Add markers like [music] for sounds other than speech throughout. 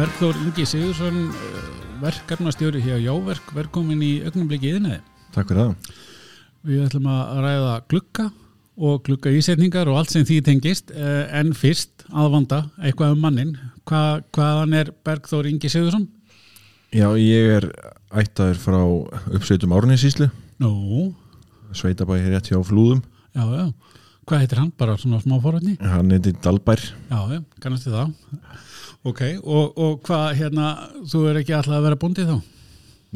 Bergþór Ingi Sigursson verkefnastjóri hér á Jáverk velkomin í augnumbliki yðinni Takk fyrir það. Við ætlum að ræða glugga og glugga ísetningar og allt sem því tengist eh, en fyrst aðvanda eitthvað um mannin Hva, hvaðan er Bergþór Ingi Sigursson? Já, ég er ættaður frá uppsveitum Árnissíslu, Nú, sveitabæði rétt hjá Flúðum. já, já Hvað heitir hann? Bara svona smá forrætni? Hann heiti Dalbær. Já, já, kannast þið það Ok, og, og hvað hérna þú er ekki alltaf að vera búndið þá?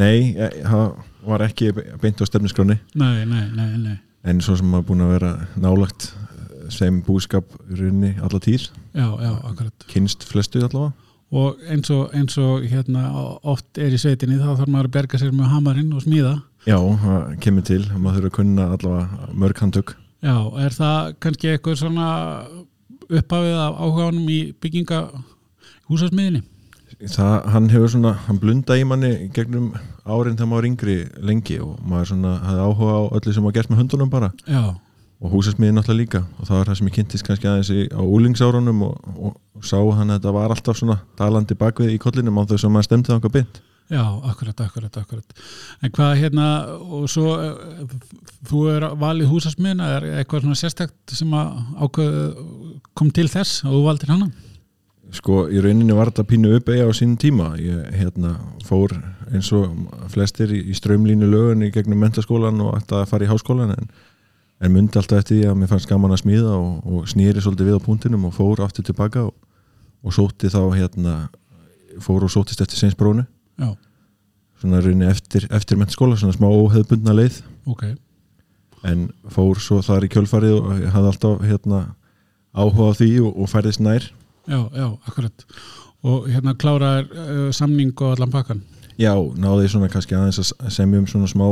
Nei, það var ekki beint á stefniskráni, Nei, nei, nei, nei en svo sem maður búin að vera nálagt eh, sem búskap í rauninni alla tíð, Já, já, akkurat kynst flestu allavega. og eins og, eins og hérna oft er í sveitinni þá þarf maður að berga sér með hamarinn og smíða Já, það kemur til, maður þurfa að kunna allavega mörg handtök. Já, er það kannski eitthvað svona upphafið af áhuganum í bygginga húsasmiðinni? Það, hann hefur svona, hann blunda í manni gegnum árin þegar maður yngri lengi og maður svona hafði áhuga á öllu sem var gert með hundunum bara. Já, og húsasmiði náttúrulega líka og það var það sem ég kynntist kannski aðeins í, á úlingsárunum og, og, og sá hann að þetta var alltaf svona dalandi bakvið í kollinum á þess að maður stemdi það okkar bynd já, akkurat, akkurat, akkurat En hvað hérna, og svo eh, þú er valið húsasmiðina er eitthvað svona sérstakt sem að ákveð kom til þess og þú valdir hana? Sko í rauninni var þetta pínu upp eiga á sín tíma. Ég hérna fór eins og flestir í, í strömlínu lögun í gegnum mentaskólan og ætti að fara í háskólan en, en myndi alltaf eftir því að mér fannst gaman að smíða og, og snýri svolítið við á punktinum og fór aftur tilbaka og, og sótti þá hérna fór og sóttist eftir seinsbrónu Já, svona rauninni eftir, eftir mentaskóla svona smá óheðbundna leið. Ok. En fór svo þar í kjölfarið og hafði alltaf hérna, áhuga á því og, og færðist nær Já, já, akkurat og hérna kláraðir uh, samning og allan pakkan já, náði svona kannski aðeins að semja um svona smá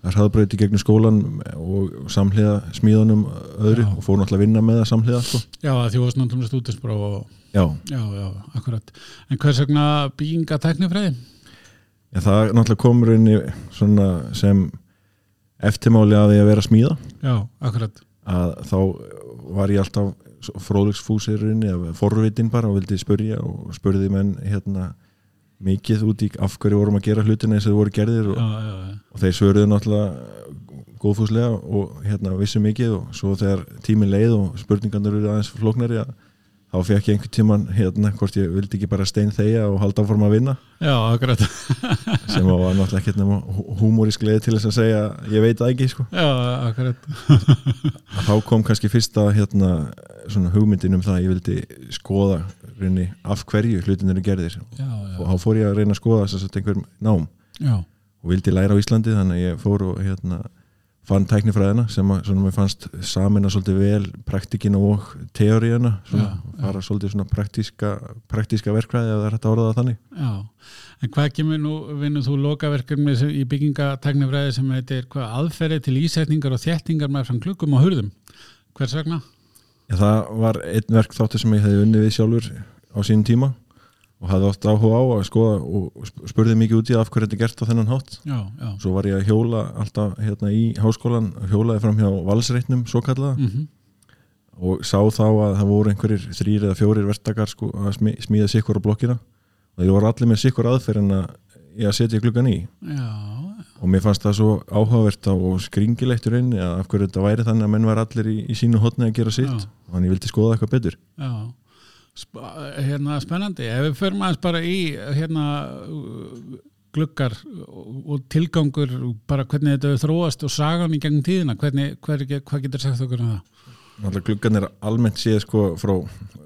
hraðbröyti gegnum skólan og samhliða smíðunum öðru Já. og fór náttúrulega að vinna með það samhliða sko. Já, því varst náttúrulega stúdinspróf og já, Já, já, akkurat. En hvers vegna bygginga teknifræði? já, það náttúrulega komur inn í svona sem eftirmáli að því að vera smíða Já, akkurat. að þá var ég alltaf fróðlegsfúsirinn eða forvitin bara og vildi spurja og spurði menn hérna mikið út í af hverju vorum að gera hlutina eins og þau voru gerðir og, Já, já, já. og þeir svöruðu náttúrulega góðfúslega og hérna vissu mikið og svo þegar tíminn leið og spurningarnir eru aðeins flóknari að þá fekk ég einhvern tíman hérna hvort ég vildi ekki bara stein þeia og halda áforma að vinna Já, akkurat. [laughs] sem var náttúrulega ekkert nema húmórisk leið til þess að segja ég veit það ekki sko. Já, akkurat. Þá kom kannski fyrsta hérna svona hugmyndin um það að ég vildi skoða rinni af hverju hlutin eru gerðir Já, já, og þá fór ég að reyna að skoða þess að einhver nám já, og vildi læra á Íslandi þannig að ég fór og hérna fann tæknifræðina sem að svona mér fannst samina svolítið vel praktikina og teóriðina svona, fara svolítið svona praktíska, praktíska verkfræði að það er hægt að orða það þannig já. En hvað kemur nú, vinnur þú lokaverkefni sem- í bygginga teknifræði sem heitir hvað aðferði til ísetningar og þéttingar með frá kluggum og hurðum? Hvers vegna? Það var einn verk þáttur sem ég hefði unnið við sjálfur á sínum tíma og hafði oft áhuga á að skoða og sp- spurði mikið út í af hverju þetta er gert á þennan hátt. Já, já. svo var ég að hjóla alltaf hérna í háskólan hjólaði fram hjá valsreitnum svo kallaða Mm og sá þá að það voru einhverjir þrýr eða fjórir verktakar sko, að smi, smíða sikkur á blokkina. Og þeir voru allir með sikkur aðferð en að ég að setja gluggan í. Já, og mér fannst það svo áhugavert og skringilegt í rauninni að af hverju þetta væri þannig að menn var allir í, í sínu hotni að gera sitt Já. og þannig ég vildi skoða eitthvað betur já. Sp hérna spennandi. Ef við förum aðeins bara í hérna gluggar og tilgangur bara hvernig þetta þróast og sagan í gegnum tíðina, hvernig, hver, hvað getur sagt okkur um það? Gluggan er almennt séð sko frá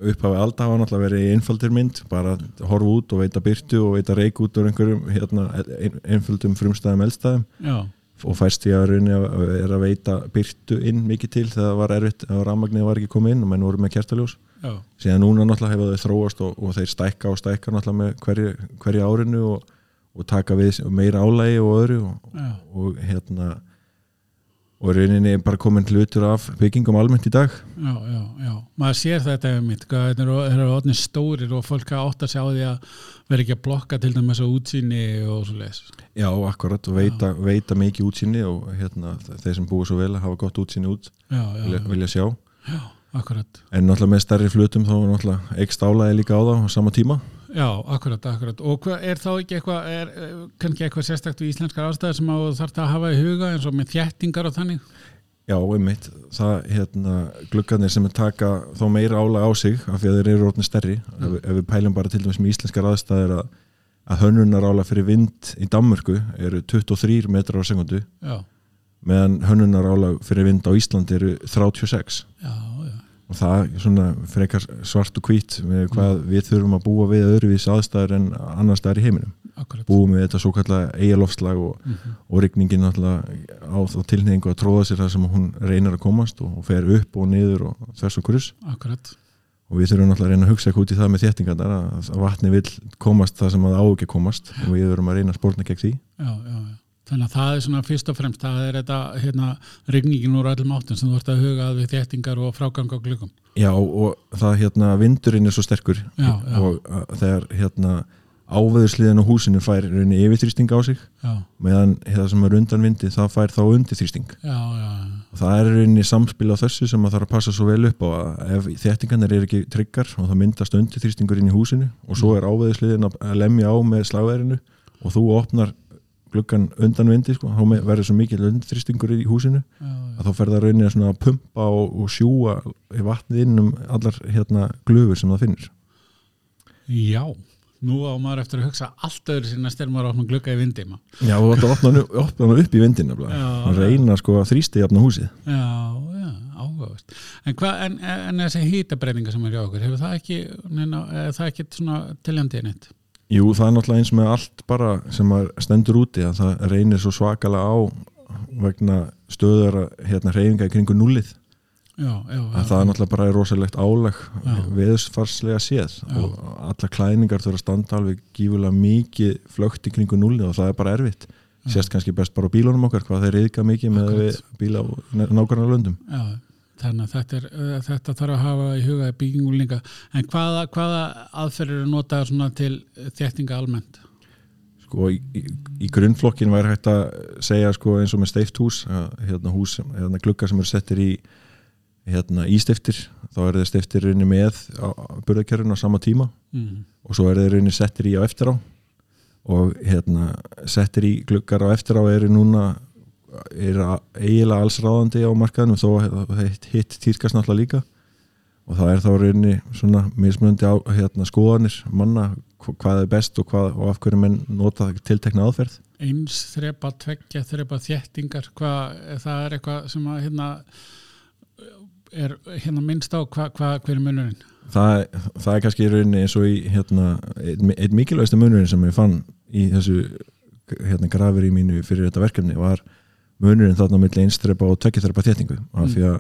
upphafi alda hafa náttúrulega verið í einfaldir mynd bara horfa út og veita byrtu og veita reik út úr einhverjum hérna, ein- einföldum frumstæðum eldstæðum. Já, og færst ég að rauninni að er að veita byrtu inn mikið til þegar það var erfitt ef rafmagnið var ekki komið inn og menn voru með kertaljós. Já, síðan núna náttúrulega hefur þau þróast og, og þeir stækka og stækka náttúrulega með hverju, hverju árinu og, og taka við meira álægi og öðru og, og hérna og rauninni er bara komin hlutur af byggingum almennt í dag já, já, já. Maður sér þetta ef mitt, þetta eru, orðnir stórir og fólk átt að sjá því að vera ekki að blokka til dæmis á útsýni og svo leis. Já, akkurat, veita, veita mikið útsýni og hérna, þeir sem búið svo vel að hafa gott útsýni út Já, já, vilja, vilja sjá já, akkurat. en náttúrulega með stærri flutum þá náttúrulega eikst álægi líka á það á sama tíma Já, akkurat, akkurat. Og hva, er þá ekki eitthvað, er kannski eitthvað sérstakt við íslenskar ástæðar sem á þarf að hafa í huga eins og með þjættingar og þannig? Já, einmitt, það hérna gluggarnir sem er taka þó meira álag á sig af því að þeir eru orðin stærri ef, við- ef við pælum bara til dæmis með íslenskar aðstæðir að, að hönnunar álag fyrir vind í Danmörku eru 23 metrar á sekundu Já, meðan hönnunar álag fyrir vind á Íslandi eru 36 já, já. Og það er svona frekar svart og hvít með hvað við þurfum að búa við öðruvís aðstæður en annar staðar í heiminum Akkurat. búum við þetta svo kallega eigalofslag og, Mhm. og rigningin náttúrulega á þá tilneyingu að tróða sér það sem hún reynir að komast og, og fer upp og niður og þess og Akkurat. og við þurfum náttúrulega að reyna að hugsa eitthvað út í það með þéttingarnar að, vatni vil komast það sem það á ekki komast og við þurfum að reyna að spórna gegn því Já, já, já. Þannig að það er svona fyrst og fremst, það er þetta, hérna, rigningin úr öllum áttum sem þú ert að huga að við þjættingar og frágang á glugum. Já og það hérna vindurinn er svo sterkur Já, já. og að, þegar hérna áveðursliðin á húsinu fær reyni yfirþrýsting á sig Já, meðan það sem er undan vindi það fær þá undirþrýsting já, já, já. og það er reyni samspil á þessu sem að þarf að passa svo vel upp á að ef þéttingarnir er ekki tryggar og það myndast undirþrýstingur inn í húsinu og svo er áveðursliðin að lemja á með slagverðinu og þú opnar gluggan undan vindi sko, þá verður svo mikil undirþrýstingur í húsinu já, já. að þá fer það raunin að svona pumpa og, og sjúa í vatnið inn um allar hérna glöfur sem það finnur Já, nú á maður eftir að hugsa allt öðru sinna styrn maður að opna glugga í vindi maður. Já, þú ætti að opna, hann- upp í vindin að reyna sko að þrýsta jafna húsið Já, áhugavert. En, hva, en, en þessi hýtabreininga sem er hjá okkur, hefur það ekki, neina, það ekki svona tiljandi neitt? Jú, það er náttúrulega eins með allt bara sem að stendur úti að það reynir svo svakalega á vegna stöðara hérna reyfinga í kringu núlið Já, já, já. að það er náttúrulega bara rosalegt álag Já. veðusfarslega séð Já. og alla klæningar þurfa að standa alveg gífulega mikið flögt í kringu núlið og það er bara erfitt sést kannski best bara á bílunum okkar hvað þeir reyðka mikið með bíla á nákvæmlega löndum Já, þannig að þetta, er, uh, þetta þarf að hafa í huga í byggingu líka. En hvaða, hvaða aðferðir eru notaðar til þéttinga almennt? sko í, í, í grunnflokkin væri hægt að segja sko eins og með steift hús hérna hús, hérna gluggar sem eru settir í hérna ístiftir þá eru þeir stiftir rauninni með á, á sama tíma Mm. og svo eru þeir rauninni settir í á eftir á og hérna settir í gluggar á eftir á eru núna er eiginlega alls ráðandi á markaðinu þó að hitt, hitt týrkast náttúrulega líka og það er þá rauninni svona mismunandi á hérna, skoðanir manna hva- hvað er best og, hvað, og af hverju menn nota tiltekna aðferð Eins þrepa, tveggja þrepa þéttingar, hvað, það er eitthvað sem að hérna er hérna minnst á hvað hva, hver er munurinn? það, það er kannski í rauninni eins og í hérna, einn mikilvægsta munurinn sem ég fann í þessu hérna, grafir í mínu fyrir þetta verkefni var munurinn þarna milli einstrepa og tveggjastrepa þéttingu af því að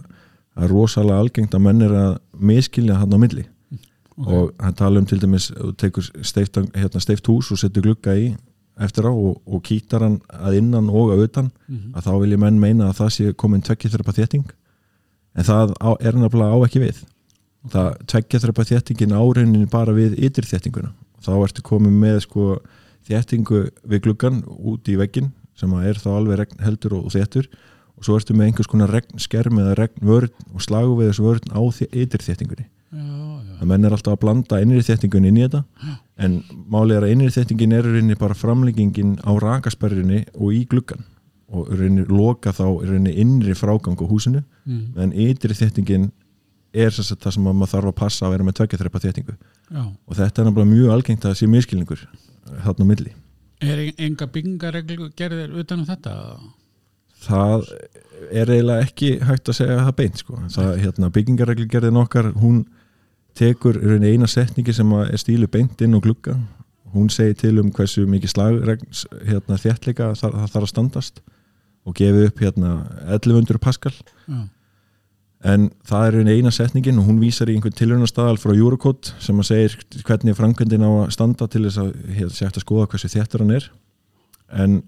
það er rosalega algengt að menn er að miskilja þarna á milli. Ok. og hann tala um til dæmis þú tekur steift, hérna, steift hús og setur glugga í eftir á og, og kýtar hann að innan og að utan Mhm. að þá vil ég menn meina að það sé komin tveggjastrepa þétting. En það á, er nefnilega á ekki við. Það tveggjastrepa þéttingin áraunin bara við ytir þéttinguna. Þá ertu komin með sko þéttingu við gluggan út í veggin sem er þá alveg regn heldur og þéttur. Og svo ertu með einhvers konar regn skerm eða regn vörn og slagu við þessu vörn á ytir þéttingunni Já, já, að menn er alltaf að blanda innri þéttingun inn í þetta. En málið er að innri þéttingin er í rauninni bara framlengingin á rakasperrinni og í gluggan og í rauninni loka þá í rauninni innri frágang á húsinu. Mm, en ytri þéttingin er þess að það sem að maður þarf að passa að vera með tvekja þrepa þéttingu. Já. og þetta er náttúrulega mjög algengt að sé miskilningur þarna milli Er enga byggingareglu gerðir utan um þetta? það er eiginlega ekki hægt að segja það beint sko. það, hérna, byggingareglgerðin okkar hún tekur eina setningi sem að er stílu beint inn og glugga hún segir til um hversu mikið slagregns hérna, þéttleika það, það þarf að standast og gefið upp hérna 1100 Pascal Já, en það er eina setningin og hún vísar í einhvern tilhörnastadal frá Eurocode sem að segir hvernig framkvæmdin á að standa til þess að sé hægt að skoða hversu þéttur hann er en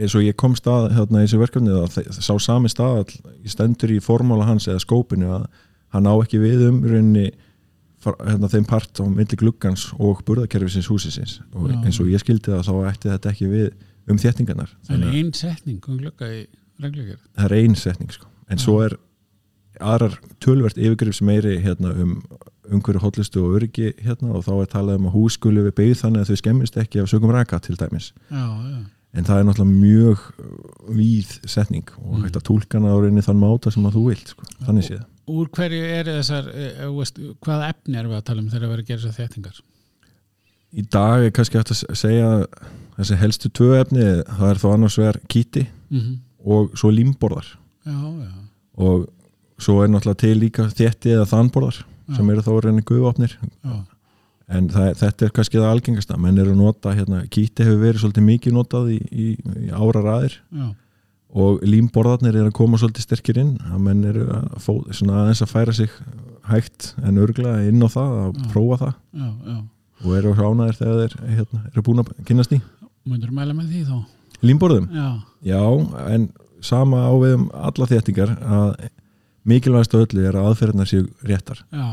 eins og ég kom stað hérna í þessu verkefni að þe- sá sami stað stendur í formála hans eða skópinu að hann á ekki við um rauninni hérna, þeim part á milli gluggans og burðakerfisins húsisins og Já. eins og ég skildi það þá ætti þetta ekki við um þéttingarnar það er að ein setning um glugga í reglugerð. það er ein setning sko. en svo er aðrar tölvert yfirgrifs meiri hérna, um, umhverju hotlistu og öryggi hérna og þá er talað um að hús skulu við byggð þannig að þau skemmist ekki af sögum raka til dæmis. Já, já, en það er náttúrulega mjög víð setning og Mm. hægt að túlkana á rauninni þann máta sem að þú vilt sko. þannig séð. úr hverju er þessar e, veist, hvaða efni erum við að tala um þegar við erum að gera þessar þéttingar? Í dag er kannski hægt að segja þessi helstu tvö efni það er þá annars vegar kíti mm og svo límborðar já, já, og svo er náttúrulega til líka þétti eða þannborðar sem eru þá rauninni guðvapnir en það, þetta er kannski það algengasta. Menn eru nota, hérna, kíti hefur verið svolítið mikið notað í, í, í ára raðir og límborðarnir eru að koma svolítið sterkir inn. Að menn eru að fó, svona aðeins að færa sig hægt en örglega inn á það að Já. prófa það. Já, já. og eru hránaðir þegar þeir hérna, eru búin að kynast í Möndur mæla með því þá? límborðum, Já, já, en sama á við um alla þéttingar að mikilvægast af öllu er að aðferðnar séu réttar. Já,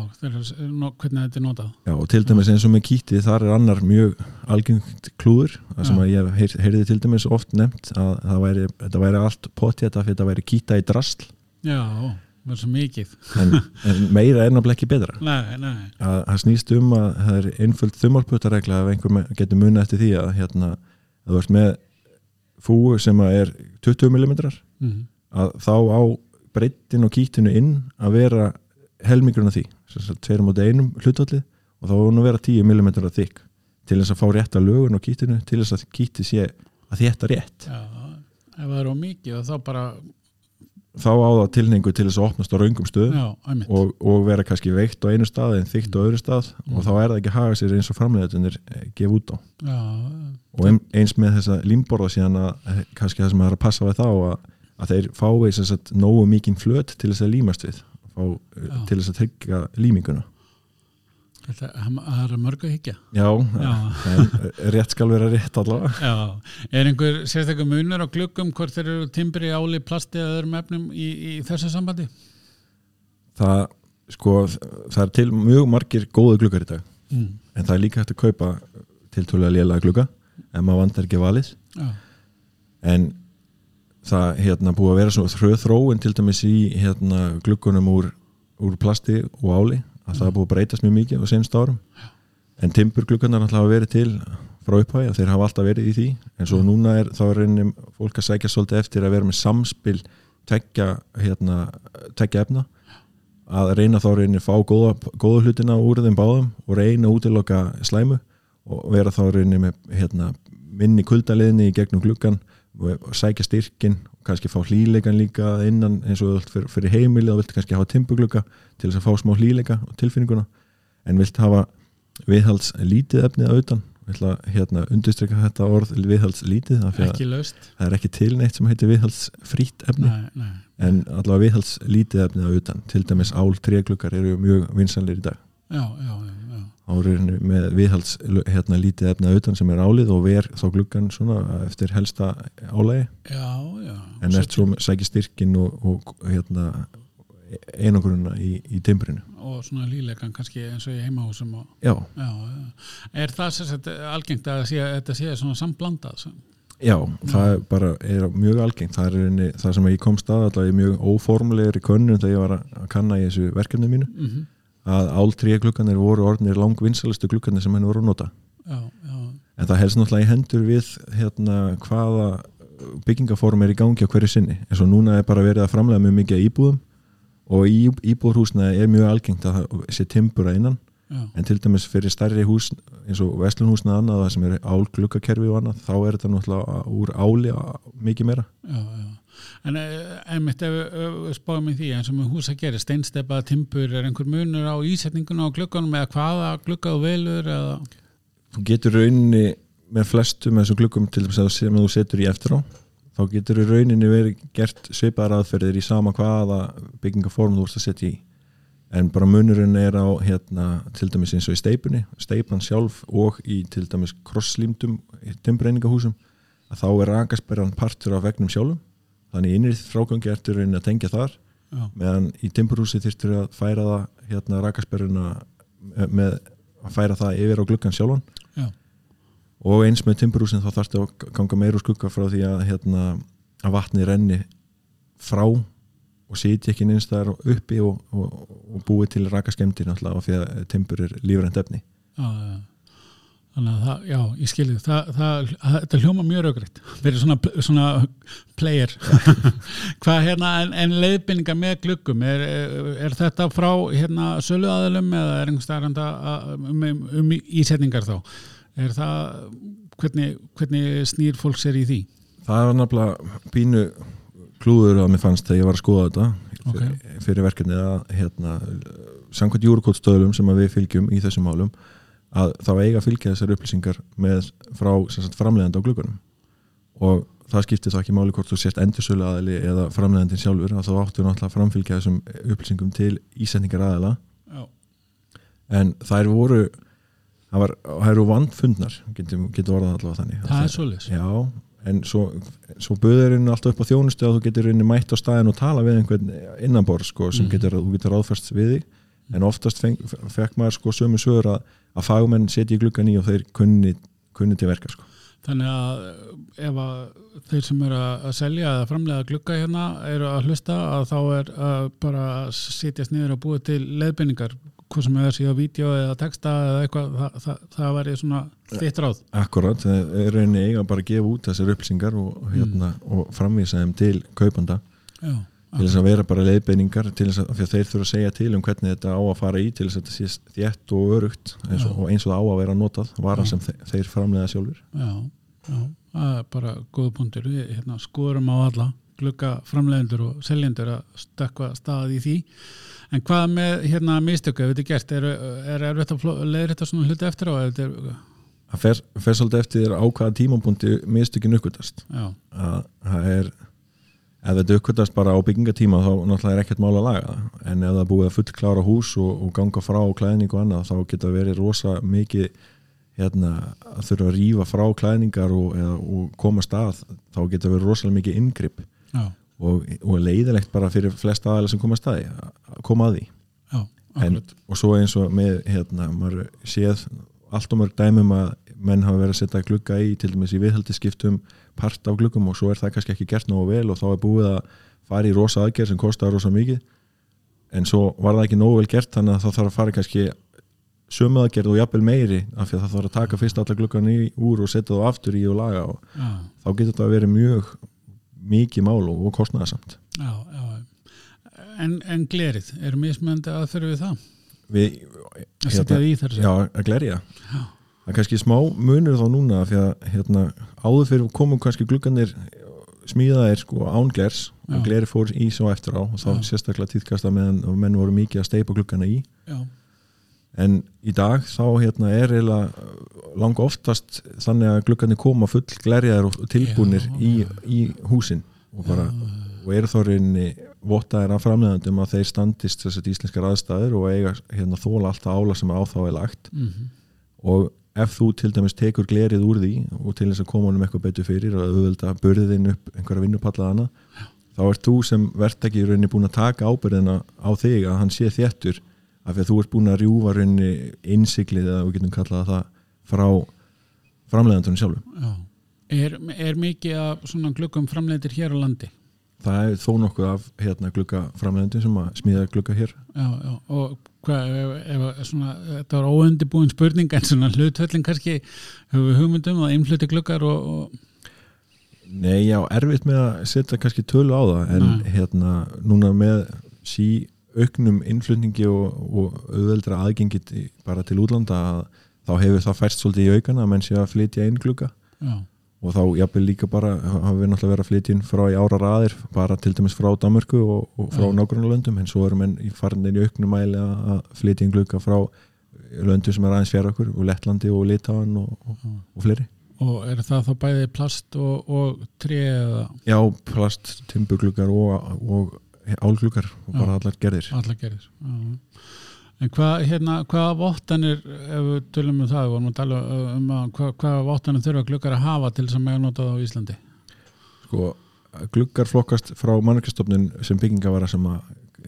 no, hvernig þetta er notað. Já, og til dæmis eins og með kíti þar er annar mjög algengt klúður sem Já. að ég heyr, heyrði til dæmis oft nefnt að það væri, þetta væri allt potið þetta þetta væri kíta í drasl. Já, það er svo mikið. En, en meira er náttúrulega ekki betra. [laughs] Nei, nei, að það snýst um að það er einföld þumalputtaregla ef einhver getur munið eftir því að hérna, að þú ert með fúu sem að er 20 mm mm. að þá á breytin og kýtinu inn að vera helmingurinn af því. Tveir móti einum hlutallið og þá á hún að vera 10 mm að þykk til þess að fá rétta lögun á kýtinu til þess að kýti sé að þetta rétt. Já Ef það er á mikið þá bara þá á það tilningu til þess að opnast á raungum stöðum Já, og, og vera kannski veikt á einu stað en þykkt á öðru stað Mm. og þá er það ekki að haga sér eins og framleiðatunir gef út á. Já, og ein- eins með þessa límborða síðan að eh, kannski það sem er að passa við þá að, að þeir fái sagt nógu mikinn flöt til þess að límast við fá, eh, til þess að tryggja líminguna. Þetta það er að mörgu að higgja já, Já. en eh, rétt skal vera rétt allavega. Já, er einhver sérstaklega munur á gluggum hvort þeir eru timbri, áli, plasti eða öðrum efnum í, í þessu sambandi? það, sko, það er til mjög margir góðu glukkar í dag. Mm. en það er líka hægt að kaupa tiltölulega lélega glugga ef maður vandar ekki valið. Já, en það hérna búið að vera svo hröð þróun til dæmis í hérna gluggunum úr, úr plasti og áli að það búið að breytast mjög mikið á senst árum. En timburgluggarnar náttúrulega hafa verið til frá upphæði þeir hafa alltaf verið í því. En svo núna er þá reynir fólk að sækja svolítið eftir að vera með samspil tekja, hérna, efna. Að reyna þá reynir fá góða, góða hlutina úr þeim báðum og reyna að útiloka slæmu og vera þá reynir með hérna, minni kuldaliðni í gegnum og sækja styrkin og kannski fá hlýleikan líka innan eins og vilt fyrir, fyrir heimilið og vilt kannski hafa timburglugga til þess að fá smá hlýleika og tilfinninguna. En vilt hafa viðhalds lítið efnið auðan vilt að hérna, undirstryka þetta orð viðhalds lítið af því að ekki laust. það er ekki til neitt sem heitir viðhalds frýtt efni. Nei, nei, en allavega viðhalds lítið efnið auðan til dæmis ál trégluggar eru mjög vinsanleir í dag. Já, já, já. Árið með viðhalds hérna, lítið efnið auðan sem er álið og ver þá gluggan svona eftir helsta álægi já, já. en ert svo sækir styrkin og, og hérna einogrunna í, í timbrinu og svona lílegan kannski eins og í heimahúsum og, já, já, er það sagt algengt að sé, þetta sé svona samblandað sem- já, það er bara er mjög algengt, það er það sem ég kom stað allavega í mjög óformlegri könnun þegar ég var að kanna í þessu verkefni mínu. Mhm. Að áltríja glugganir voru orðnir langvinsalistu glugganir sem henni voru að nota. Já, já, en það helst náttúrulega í hendur við hérna, hvaða byggingaform er í gangi á hverju sinni. Eins og núna er bara verið að framlega mjög mikið íbúðum og í íbúðhúsna er mjög algengt að sé timbur að innan. Já, en til dæmis fyrir stærri hús eins og vestlunhúsna annað sem er ál gluggakerfi og annað þá er þetta náttúrulega úr áli mikið meira. Já, já. En eh, einmitt ef við spáum í því eins og með hús að gera, steinstepa, timpur er einhver munur á ísetninguna á glugganum eða hvaða glugga þú velur eða? Þú getur rauninni með flestum þessum gluggum til dæmis að sem þú setur í eftir á þá getur rauninni verið gert svipaðar aðferðir í sama hvaða byggingaform þú ert að setja í. En bara munurinn er á hérna, til dæmis eins og í steipunni steipan sjálf og í til dæmis krosslímdum timbreiningahúsum að þá er rakasperran partur af vegnum sjálfum þannig innrið frágangi ertu rauninni að tengja þar já, meðan í timburhúsi þyrftur að færa það hérna rakasperruna með að færa það yfir á gluggan sjálfan. Já, og eins með timburhúsin þá þarftu að ganga meir úr skugga frá því að, hérna, að vatni renni frá og sitja ekki nynstaðar uppi og, og, og búi til raka skemmtir náttúrulega því að timbur er lífrænt efni. Já, já. Þannig að það, já, ég skilji það, það, þetta hljóma mjög raugrætt verið svona, svona player [laughs] hvað hérna en, en leiðbynninga með gluggum er, er þetta frá hérna söluaðalum eða er einhvers staðar um, um, um ísetningar þá er það, hvernig, hvernig snýr fólk sér í því? Það var náttúrulega pínu klúður að mér fannst þegar ég var að skoða þetta Okay. fyrir, fyrir verkefni að hérna, samkvæmt júrukótstöðlum sem við fylgjum í þessum málum að þá eiga að fylgja þessar upplýsingar með frá sagt, framleiðandi á gluggunum. Og það skiptir þá ekki máli hvort þú sést endursölu aðali eða framleiðandin sjálfur að þá áttu náttúrulega að framfylgja þessum upplýsingum til ísendingar aðala Já, en þær voru það var, eru vandfundnar getur, getur orðað allavega þannig. Það er svoleiðis. Já, en svo, svo buður henni alltaf upp á þjónustu að þú getur henni mætt á staðin og tala við einhvern innanbor sko, sem Mhm. getur, þú getur ráðfæst við þig en oftast fekk maður sko sömu sögur að, að fagmenn setja í gluggan í og þeir kunni, kunni til verka sko. Þannig að ef að þeir sem eru að selja eða framlega glugga hérna eru að hlusta að þá er að bara að setjast niður og búið til leiðbynningar hvað sem er síðan vídeo eða texta eða eitthvað, það, það, það væri svona þitt ráð. Akkurat, það er reyni eiga bara að gefa út þessar upplýsingar og, hérna, og framvísa þeim til kaupanda Já, til þess að vera bara leiðbeiningar til þess að, þeir þurfa að segja til um hvernig þetta á að fara í til þess að þetta sé þétt og örugt eins og, og eins og það á að vera notað vara Já. sem þeir, þeir framlega sjálfur já, já, það er bara góð punktur. Við hérna, skoðurum á alla glugga framlegendur og seljendur að stökkva stað í því. En hvað með hérna mistöku, ef þetta er gert, er, er erfitt að leiðir þetta svona hluti eftir á? þetta er- það fer, fer svolítið eftir á hvaða tímapunkti mistökin uppgötast það er ef þetta uppgötast bara á byggingatíma þá náttúrulega er ekkert mál að laga það. En ef það búið að fullklára hús og, og ganga frá klæðning og annað þá geta verið rosa mikið hérna, að þurfa að rífa frá klæðningar og, eða, og koma stað þá geta verið rosalega mikið inngrip. Já, og, og leiðilegt bara fyrir flesta aðeins sem koma að staði að koma að því. Já, en, og svo eins og með hérna, maður séð allt og mörg dæmum að menn hafa verið að setja glugga í til dæmis í viðhaldiskiptum part af gluggum og svo er það kannski ekki gert nógu vel og þá er búið að fara í rosa aðgerð sem kostar rosa mikið en svo var það ekki nógu vel gert þannig að það þarf að fara kannski sömu aðgerð og jafnvel meiri af því að það þarf að taka fyrst alla gluggan í úr og setja þá aftur í og laga og Já, þá getur þetta að vera mjög mikið mál og, kostnæðasamt já, já. En, en glerið, er mismöndi aðferð við það? við, Að setja það í þar já, að glerja Já. Það er kannski smá munur þá núna því að hérna, áður fyrir komum kannski glugganir smíðaðir sko án glers Já. og gleri fór í svo eftir á og þá Já. sérstaklega tíðkast að meðan menn voru mikið að steipa gluggana í. Já, en í dag þá hérna er langa oftast þannig að glugganir koma full glerjaðir og tilbúnir Já, í, í húsin og bara og eru þá reyni vottaðir af framleðandum að þeir standist þessar íslenskar aðstæður og eiga hérna þóla alltaf ála sem á þá er lagt. Mm og ef þú til dæmis tekur glerið úr því og til þess að koma honum eitthvað betur fyrir og auðvölda börðin upp einhverja vinnupallaðana þá ert þú sem verðtæki í rauninni búin að taka ábyrðina á þig að hann sé þéttur af því að þú ert búin að rjúfa rauninni innsiklið eða við getum kallað það frá framleiðandunum sjálfum já. Er, er mikið af svona gluggum framleitir hér á landi? það er þó nokkuð af hérna glugga framleiðandum sem að smíða glugga hér Já, já, og hvað, ef, ef, svona, þetta var óundibúin spurning en svona hlutföllin kannski höfum við hugmyndum að einfluti gluggar og, og Nei, já, erfitt með að setja kannski tölu á það en Nei. hérna núna með sí auknum innflutningi og, og auðveldra aðgengi til- bara til útlanda að þá hefur það færst svolítið í aukana að menn sé að flytja inn glugga já, og þá jafnvel líka bara hafa við náttúrulega verið að flytja inn frá í ára raðir bara til dæmis frá Danmörku og, og frá Já. nágrunna löndum en svo erum menn í farinir í auknum mæli að flytja inn glugga frá löndum sem er aðeins fjara okkur og Lettlandi og Litáan og, og, já. og fleiri og er það þá bæði plast og, og tré eða Já, plast, timburgluggar og, og álgluggar og bara allar gerðir allar gerir já. En hvað, hérna, hvaða vottanir ef við tölum um það, við vorum að tala um að hvað, hvaða vottanir þurfa gluggar að hafa til að mega nota það á Íslandi? Sko, gluggar flokkast frá mannverkastofnun sem byggingavara sem að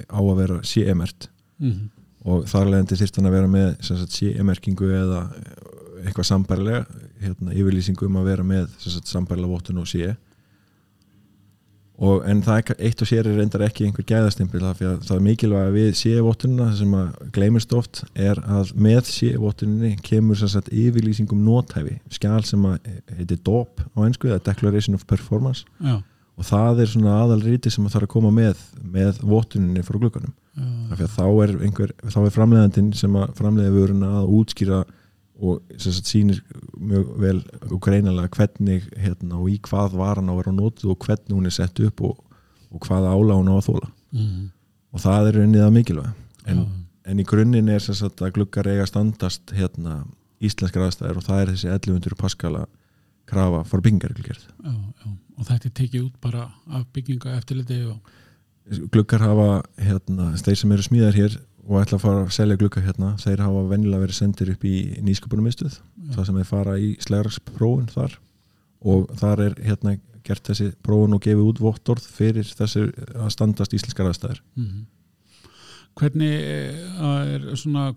á að vera CE-mert mm og þar leðandi þyrst hann að vera með sem CE-merkingu eða eitthvað sambærlega hérna, yfirlýsingu um að vera með sem sambærlega vottun og CE og, en það er eitt og sér er reyndar ekki einhver gæðastimpil það, það er mikilvæg við sévottunina sem að gleymist oft er að með sévottuninni kemur sagt, yfirlýsingum nótæfi skjál sem að heitir DOP á einsku, það er Declaration of Performance. Já, og það er svona aðalríti sem að þarf að koma með með vottuninni frá að þá er, er framleiðandinn sem að framleiða vöruna að útskýra og sýnir mjög vel og greinalega hvernig hérna, og í hvað varan á að vera nótuð og hvernig hún er sett upp og, og hvað ála hún á að þóla mm, og það er unnið að mikilvæg en, en í grunninn er sem sagt að glukkar eiga standast hérna, íslenskar aðstæður og það er þessi 1100 paskala krafa for byggingarreglgerð og þetta er tekið út bara af bygginga eftirliti og glukkar hafa hérna, þeir sem eru smíðar hér og ætla að fara að selja glukka hérna. Þeir hafa vennilega verið sendir upp í nýsköpunumistuð það sem þeir fara í slægarsprófun þar. Og þar er hérna gert þessi prófun og gefið út vottorð fyrir þessi að standast íslenskar aðstæður. Mm. hvernig eh, er svona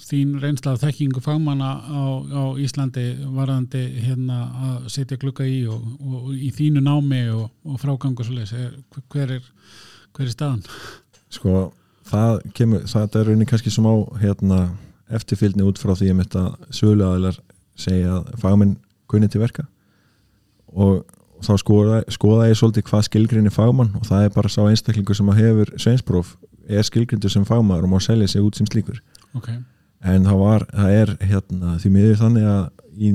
þín reynsla af þekkingu fagmanna á, á Íslandi varðandi hérna að setja glugga í og, og í þínu námi og, og frágangu hver er, hver er staðan? sko það kemur, það er raunin kannski sem á hérna eftirfylgni út frá því að þetta sölu aðilar segja að fagmenn kunni til verka. Og þá skoða, skoða ég svolítið hvað skilgrinni fagmann og það er bara sá einstaklingu sem að hefur sveinspróf er skilgrindu sem fagmaður og má selja sig út sem slíkur. Okay. en það var, það er hérna því miður þannig að í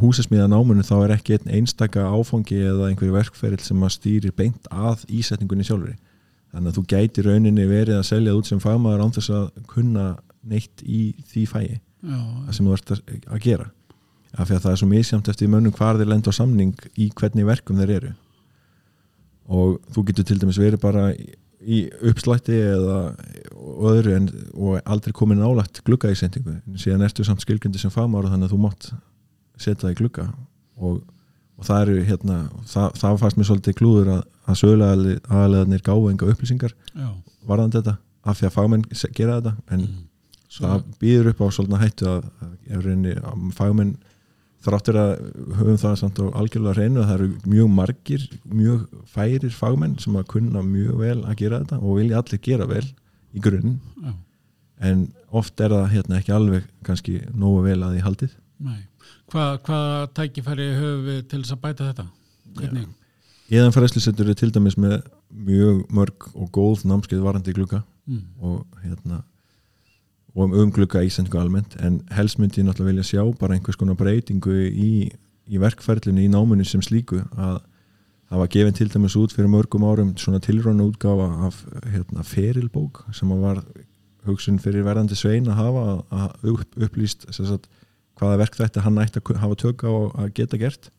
húsasmíða námunu þá er ekki einn einstaka áfangi eða einhverju verkferil sem að stýrir beint að ísetningunni sjálfur þannig að þú gæti rauninni verið að selja út sem fagmaður án þess að kunna neitt í því fæi Já, það sem þú ert að, að gera. Af því að það er svo misjamt eftir mönnum hvar þeir lenda á samning í hvernig verkum þeir eru. Og þú getur til dæmis verið bara í, uppslætti eða öðru en, og aldrei komið nálagt glugga í sendingu. Síðan ertu samt skilgjöndi sem fagmaður þannig að þú mátt setja það í glugga. Og, og það eru hérna það, það fannst mér svolítið klúður að, að sögulega aðlegaðnir gáðu enga upplýsingar já, varðan þetta af því að fagmenn gera þetta en mm. Svo, það býður upp á svolítið hættu að, að, að, fagmenn þráttur að höfum það samt á algjörlega reynu að það eru mjög margir mjög færir fagmenn sem að kunna mjög vel að gera þetta og vilja allir gera vel í grunn já, en oft er það hérna ekki alveg kannski nógu vel að því haldið Hvað, hvað tækifæri höfum við til þess að bæta þetta? Hvernig? Eðan fræslisettur er til dæmis með mjög mörg og góð námskeið varandi glugga Mm. og hérna og um umglugga ísendingu almennt en helst myndi ég náttúrulega vilja sjá bara einhvers konar breytingu í, í verkferlinu í náminu sem slíku að það var gefin til dæmis út fyrir mörgum árum svona tilröna útgáfa af hérna, ferilbók sem var hugsun fyrir verðandi svein að hafa að upp, upplýst sagt, hvaða verk þetta hann ætti að hafa tök á að geta gert.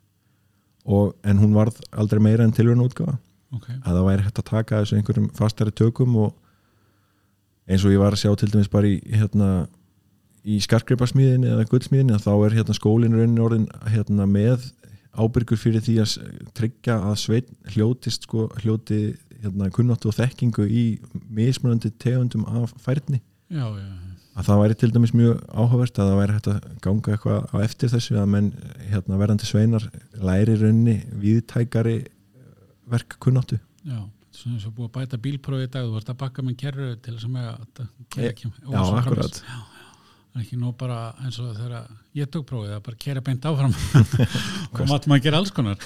Og, en hún varð aldrei meira en tilröna útgáfa. Ok, að það væri hægt að taka þessu einhverjum fastari tökum og eins og ég var að sjá til dæmis bara í hérna í skarkreipasmíðinni eða gullsmíðinni að þá er hérna skólinn raunin orðin hérna með ábyrgur fyrir því að tryggja að sveit hljótist sko, hljóti hérna kunnáttu og þekkingu í mismunandi tegundum af færni já, já, já. að það væri til dæmis mjög áhugavert að það væri hægt að ganga eitthvað á eftir þessu að menn hérna verðandi sveinar læri raunni viðtækari verk kunnáttu já. Svona eins og búið að bæta bílprófi í dag þú vart að bakka með kerru til þess að með að kerra ekki Já, akkurat Það er ekki nú bara eins og þegar ég tók prófið að bara kera beint áfram [laughs] og mátt maður gera alls konar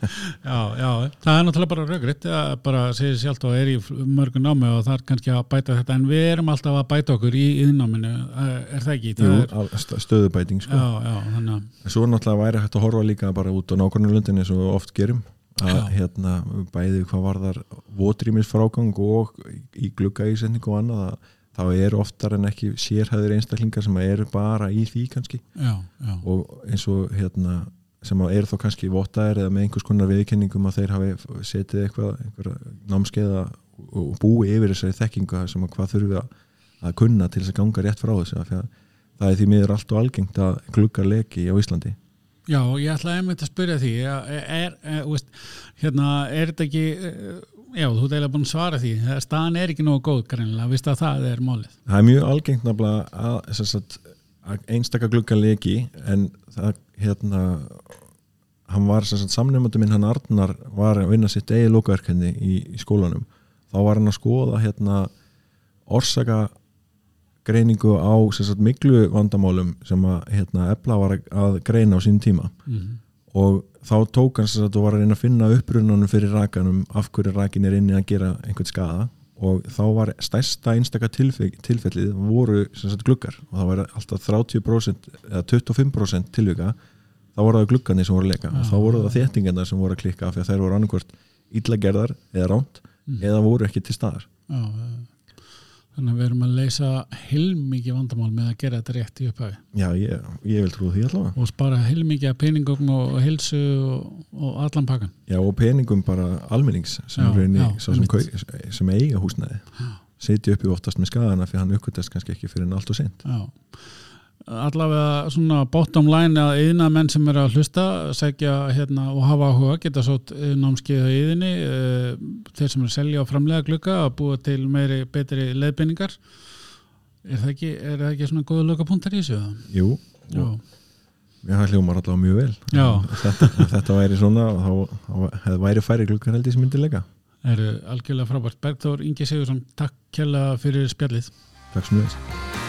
[laughs] já, já, það er náttúrulega bara raugritt að bara segja sjálft og er í mörgum námi og það er kannski að bæta þetta en við erum alltaf að bæta okkur í yðnáminu er það ekki? Það Jú, er, stöðubæting sko. já, já, þannig að Svo náttúrulega væri hægt að horfa líka bara út á nákvæmlega löndinni eins og við oft gerum að hérna bæði hvað varðar votrýmis frágang og í glugga ísendingu og annað að þá er oftar en ekki sérhæður einstaklingar sem eru bara í því kannski. Já, já, og eins og hérna sem að eru þá kannski vottaðir eða með einhvers konar viðkenningum að þeir hafi setið eitthvað, námskeiða og búi yfir þessari þekkingu sem að hvað þurfi að, að kunna til þess að ganga rétt frá þessu. Að það er því miður allt og algengt að gluggar leki á Íslandi. Já, ég ætlaði einmitt að spyrja því er, er, er, hérna, er þetta ekki eh, já, þú ert eiginlega búin að svara því. Staðan er ekki nógu góð greinilega, vist að það er málið. Það er mjög algengt nefnilega að, að einstaka gluggar leki en það hérna hann var samnefnandi minn hann Arnar var að vinna sitt eigi lókaverkenni í, í skólanum. Þá var hann að skoða hérna orsaka greiningu á sagt miklu vandamálum sem að hérna ebla var að- greina á sín tíma. Mm. Og þá tók sem sagt og var að reyna að finna upprunanum fyrir rakanum af hverju rakin er inni að gera einhvern skada og þá var stærsta einstaka tilfe- tilfellið voru sagt gluggar og það var alltaf 30% eða 25% tilvika þá voru það gluggarnir sem voru að og Já. þá voru það þéttingarnar sem voru að klikka af því að þær voru annarkvort illa gerðar eða ránt Mm. eða voru ekki til staðar Já, já. Þannig að við erum að leysa heilmikið vandamál með að gera þetta rétt í upphæfi Já, ég, ég vil trúa því allavega. Og spara heilmikið af peningum og hilsu og, og allan pakkan Já, og peningum bara almennings sem, Já, reyni, já, sem, kau- sem eiga húsnæði. Setja upp í oftast með skadana fyrir hann uppkvöldast kannski ekki fyrir en allt og sent Já. Allavega svona bottom line að yðna menn sem eru að hlusta segja hérna og hafa áhuga geta svo námskeið á yðinni þeir sem eru að selja og framlega glugga að búa til meiri betri leiðbeiningar. Er það ekki, er það ekki svona góða lökapunktar í þessu? Jú, mér það hljómar allavega mjög vel. Þetta, að þetta væri svona þá, þá hefði væri færi glukkar held sem myndi leika. Eru algjörlega frábært. Bergþór Ingi Sigursson, takk kjalla fyrir spjallið. Takk sem þess